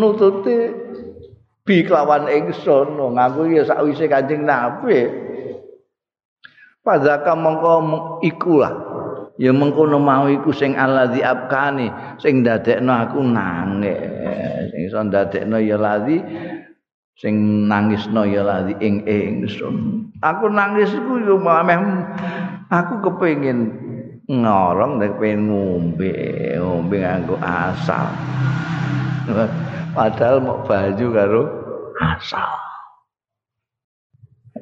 nututi bi kelawan ingsun ngaku ya sakwise Kanjeng Nabi. Padahal mongko ikulah. Ya mengkono mau iku sing allazi abkani sing dadekno aku nangis. Sing iso dadekno ya lazi sing nangisno ya lazi ing ingsun. Aku nangis iku yo mameh aku kepengin ngorong nek pengen ngombe ngombe nganggo asal. Padahal mau baju karo asal.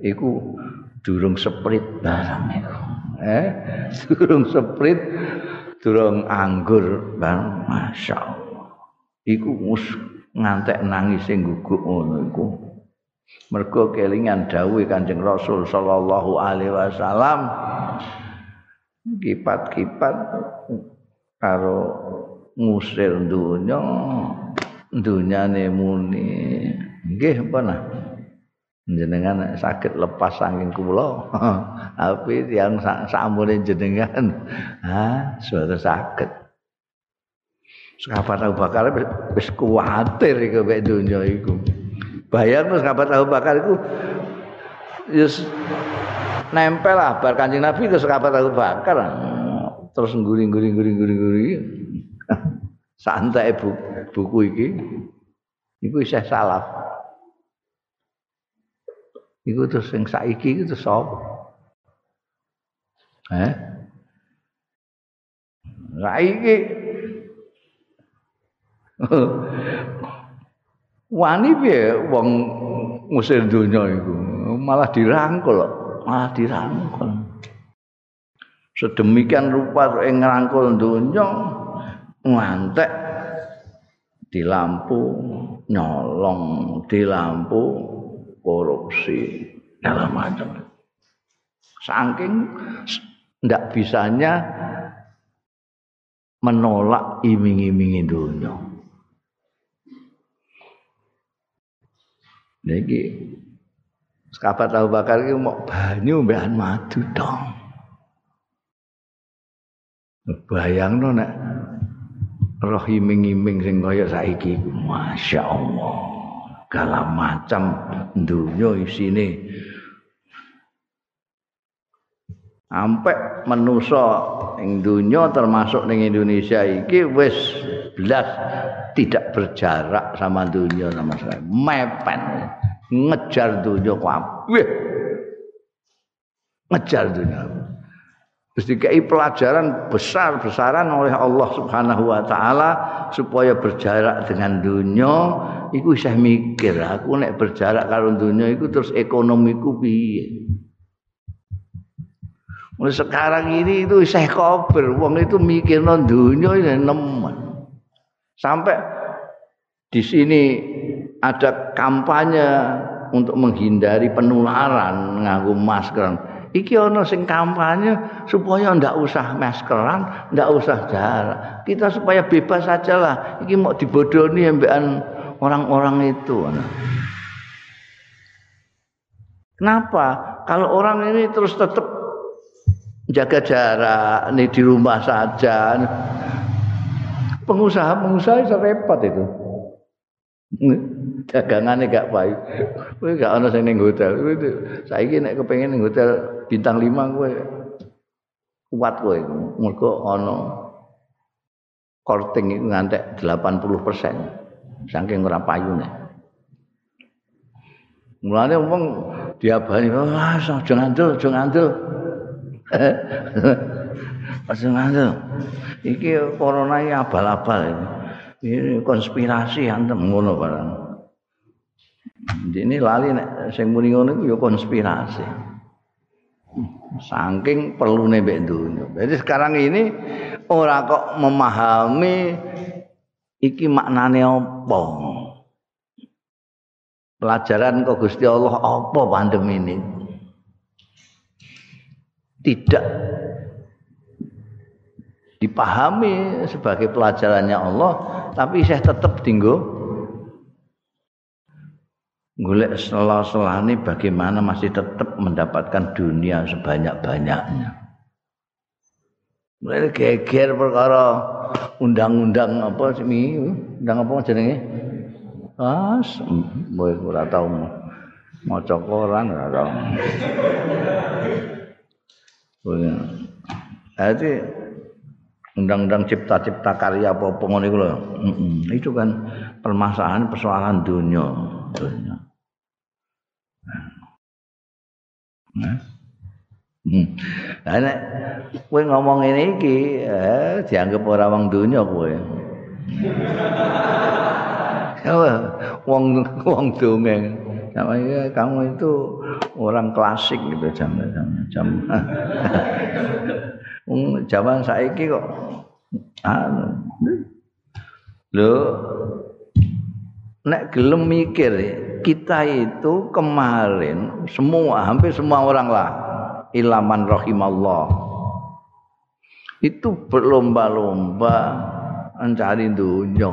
Iku durung seprit. Barang eh [LAUGHS] durung seprit durung anggur bang. Masyaallah iku mus ngantek nangis sing guguk ngono iku. Mergo kelingan dawuh Kanjeng Rasul sallallahu alaihi wasallam kipat-kipat karo ngusir dunya dunyane muni. Nggih apa jenengan sakit lepas saking kula. [LAUGHS] Tapi yang samune jenengan. Ha suatu sakit. Sahabat Abu Bakar wis kuwatir iku mek donya iku. Bayar sahabat Abu Bakar iku yes nempel lah bar Kanjeng Nabi ke sahabat Abu Bakar. Terus guring-guring guring-guring [LAUGHS] santai bu, buku iki. Iku isih salaf Iku terus sing saiki iku terus sapa? Eh? Saiki wani piye wong ngusir dunya iku malah dirangkul malah dirangkul sedemikian rupa ing ngrangkul dunya ngantek di lampu nyolong di lampu korupsi dalam macam saking ndak bisanya menolak iming-imingi dunia. Niki Sekabat Abu Bakar iki mau banyu mbekan madu dong. Bayangno nek roh iming-iming sing kaya saiki Masya Allah segala macam dunia isine. Sampai menuso ing dunia termasuk ning Indonesia iki wis belas tidak berjarak sama dunia sama sekali. Mepet. Ngejar dunia kabeh ngejar dunia Terus dikai pelajaran besar-besaran oleh Allah Subhanahu wa taala supaya berjarak dengan dunia iku isih mikir aku nek berjarak karo dunia iku terus ekonomiku piye. Mulai sekarang ini itu isih kober wong itu mikir non dunia ini nemen. Sampai di sini ada kampanye untuk menghindari penularan nganggo masker. Iki ana sing kampanye supaya ndak usah maskeran, ndak usah jarak. Kita supaya bebas saja lah. Iki mau dibodoni ambekan orang-orang itu. Kenapa? Kalau orang ini terus tetap jaga jarak, nih di rumah saja. Pengusaha-pengusaha itu repot itu. dagangane gak. Kowe gak ana sing ning hotel. Saiki nek kepengin bintang 5 kowe kuat kowe. Mergo ana korting iku ngantek 80% saking ora payune. Mulane wong diabani, "Wah, aja ngandel, aja ngandel." [LAUGHS] Aja ngandel. Iki corona iki abal-abal. Ini konspirasi antem ngono barang. Ini lali nek sing muni ngono iku ya konspirasi. Saking perlu mbek dunya. Jadi sekarang ini ora kok memahami iki maknane apa. Pelajaran kok Gusti Allah apa pandemi ini? Tidak dipahami sebagai pelajarannya Allah tapi saya tetap tinggal golek selah-selahane bagaimana masih tetap mendapatkan dunia sebanyak-banyaknya. Mulai geger perkara undang-undang apa sih undang apa jenenge? Ah, boy ora tau maca koran ora tau. Jadi undang-undang cipta-cipta karya apa-apa ngono iku lho. Itu kan permasalahan persoalan dunia. Hmm. Nah, nek kowe ngomong ngene iki, eh, dianggap ora wong donya kowe. Wong wong dongeng. Sama ya, kamu itu orang klasik gitu jam jam. jam. zaman saiki kok anu. Lho nek gelem mikir kita itu kemarin semua hampir semua orang lah ilaman rahimallah. Itu berlomba-lomba mencari dunia.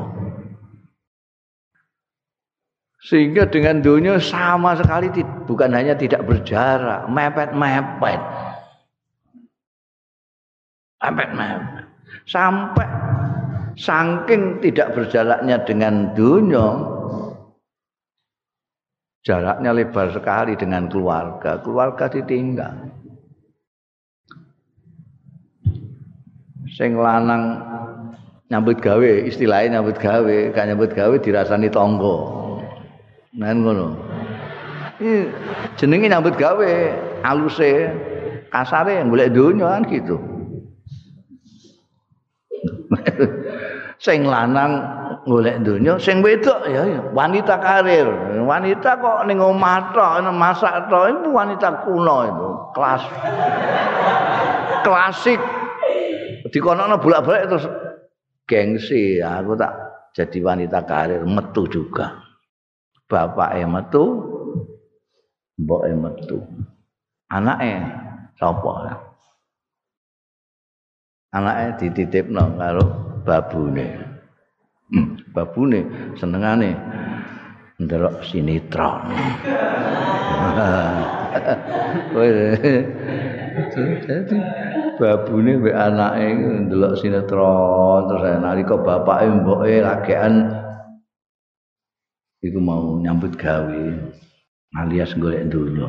Sehingga dengan dunia sama sekali bukan hanya tidak berjarak mepet-mepet. Mepet-mepet. Sampai saking tidak berjaraknya dengan dunia jaraknya lebar sekali dengan keluarga. Keluarga ditinggal. Sing lanang nyambut gawe istilahnya nyambut gawe kan nyambut gawe dirasani tonggo. Nah ngono. Ini jenenge nyambut gawe aluse kasare yang boleh dunia kan gitu. [LAUGHS] Sing lanang golek donya sing wedok ya wanita karir. Wanita kok ning omah tok masak tok itu wanita kuno itu kelas. Klasik. Dikonono bolak-balik terus gengsi aku tak jadi wanita karir. Metu juga. Bapak metu mbok metu. Anake sapa anake dititipno karo babune babune senengane ndelok sinetron. [LAUGHS] Jadi babune mbek anake ndelok sinetron terus nalika bapake mboke lagean iku mau nyambut gawe alias golek dunya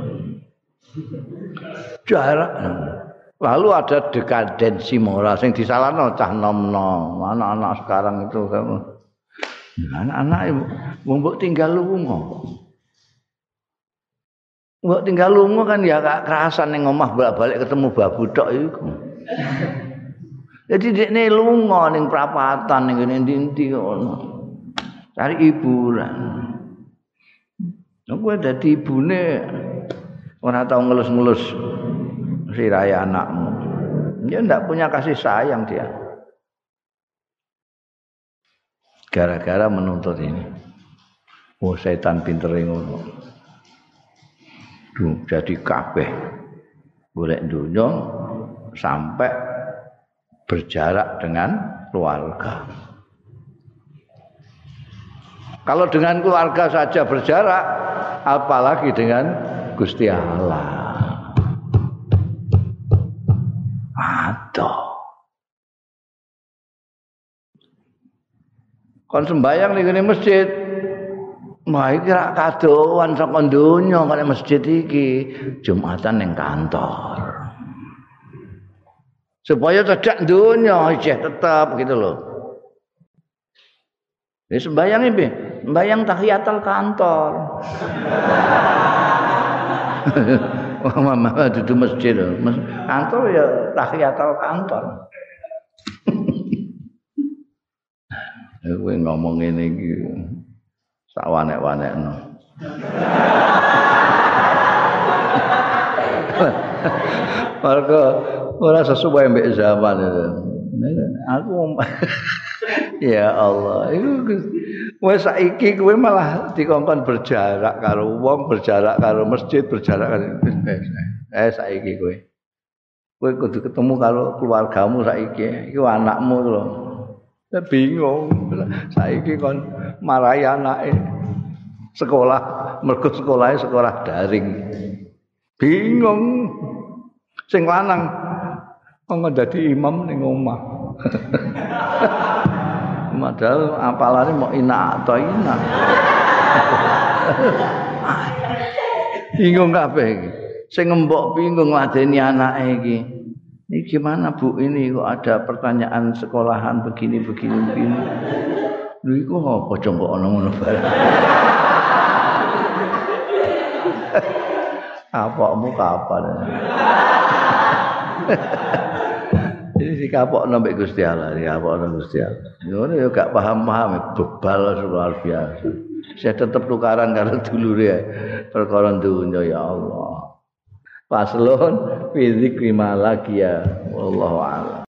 jarak. Lalu ada dekadensi moral sing disalahno cah nom-nom. Anak-anak sekarang itu anak-anak mbok tinggal lunga Mbok tinggal lunga kan ya gak kerasan ning omah bolak-balik ketemu babu tok iku. Jadi dekne lunga ning prapatan ning ngene ndi ngono. Cari hiburan. Aku dadi ibune ora tau ngelus-ngelus siraya anakmu. Dia ndak punya kasih sayang dia. Gara-gara menuntut ini. Oh setan pinter ngono. jadi kabeh golek dunya sampai berjarak dengan keluarga. Kalau dengan keluarga saja berjarak, apalagi dengan Gusti Allah. Aduh. Kon sembayang ning masjid, Wah iki rak kadoan saka donya kene masjid iki Jumatan ning kantor. Supaya cedak donya isih tetap gitu loh. Ini sembayang ini, sembayang tahiyatul kantor. [LAUGHS] Wah, mama duduk masjid, kantor ya tahiyatul kantor. Gue ngomong ini gitu. sak wanek-wanekno. Mergo ora sesuai mbek zaman itu. Aku ya Allah, itu wis saiki kowe malah dikongkon berjarak karo wong, berjarak karo masjid, berjarak karo eh saiki kowe. Kowe kudu ketemu karo keluargamu saiki, iku anakmu lho. bingung saiki kon marahi anake sekolah mergo sekolahnya sekolah daring. Bingung. Sing lanang kok dadi imam ning omah? [LAUGHS] Padahal apalane mau ina atau ina. [LAUGHS] Bingung kabeh iki. Sing ngembok bingung ngadeni anake iki Ini gimana Bu ini kok ada pertanyaan sekolahan begini begini begini. Lu iku apa ana ngono Apakmu kapan? Ini si kapok nambah Gusti Allah, ya kapok nambah Gusti Allah. Ngono ya gak paham-paham, bebal luar biasa. Saya tetap tukaran karena dulu ya, perkara dunia ya Allah. Paslon fi dzikri ma laqiya wallahu a'lam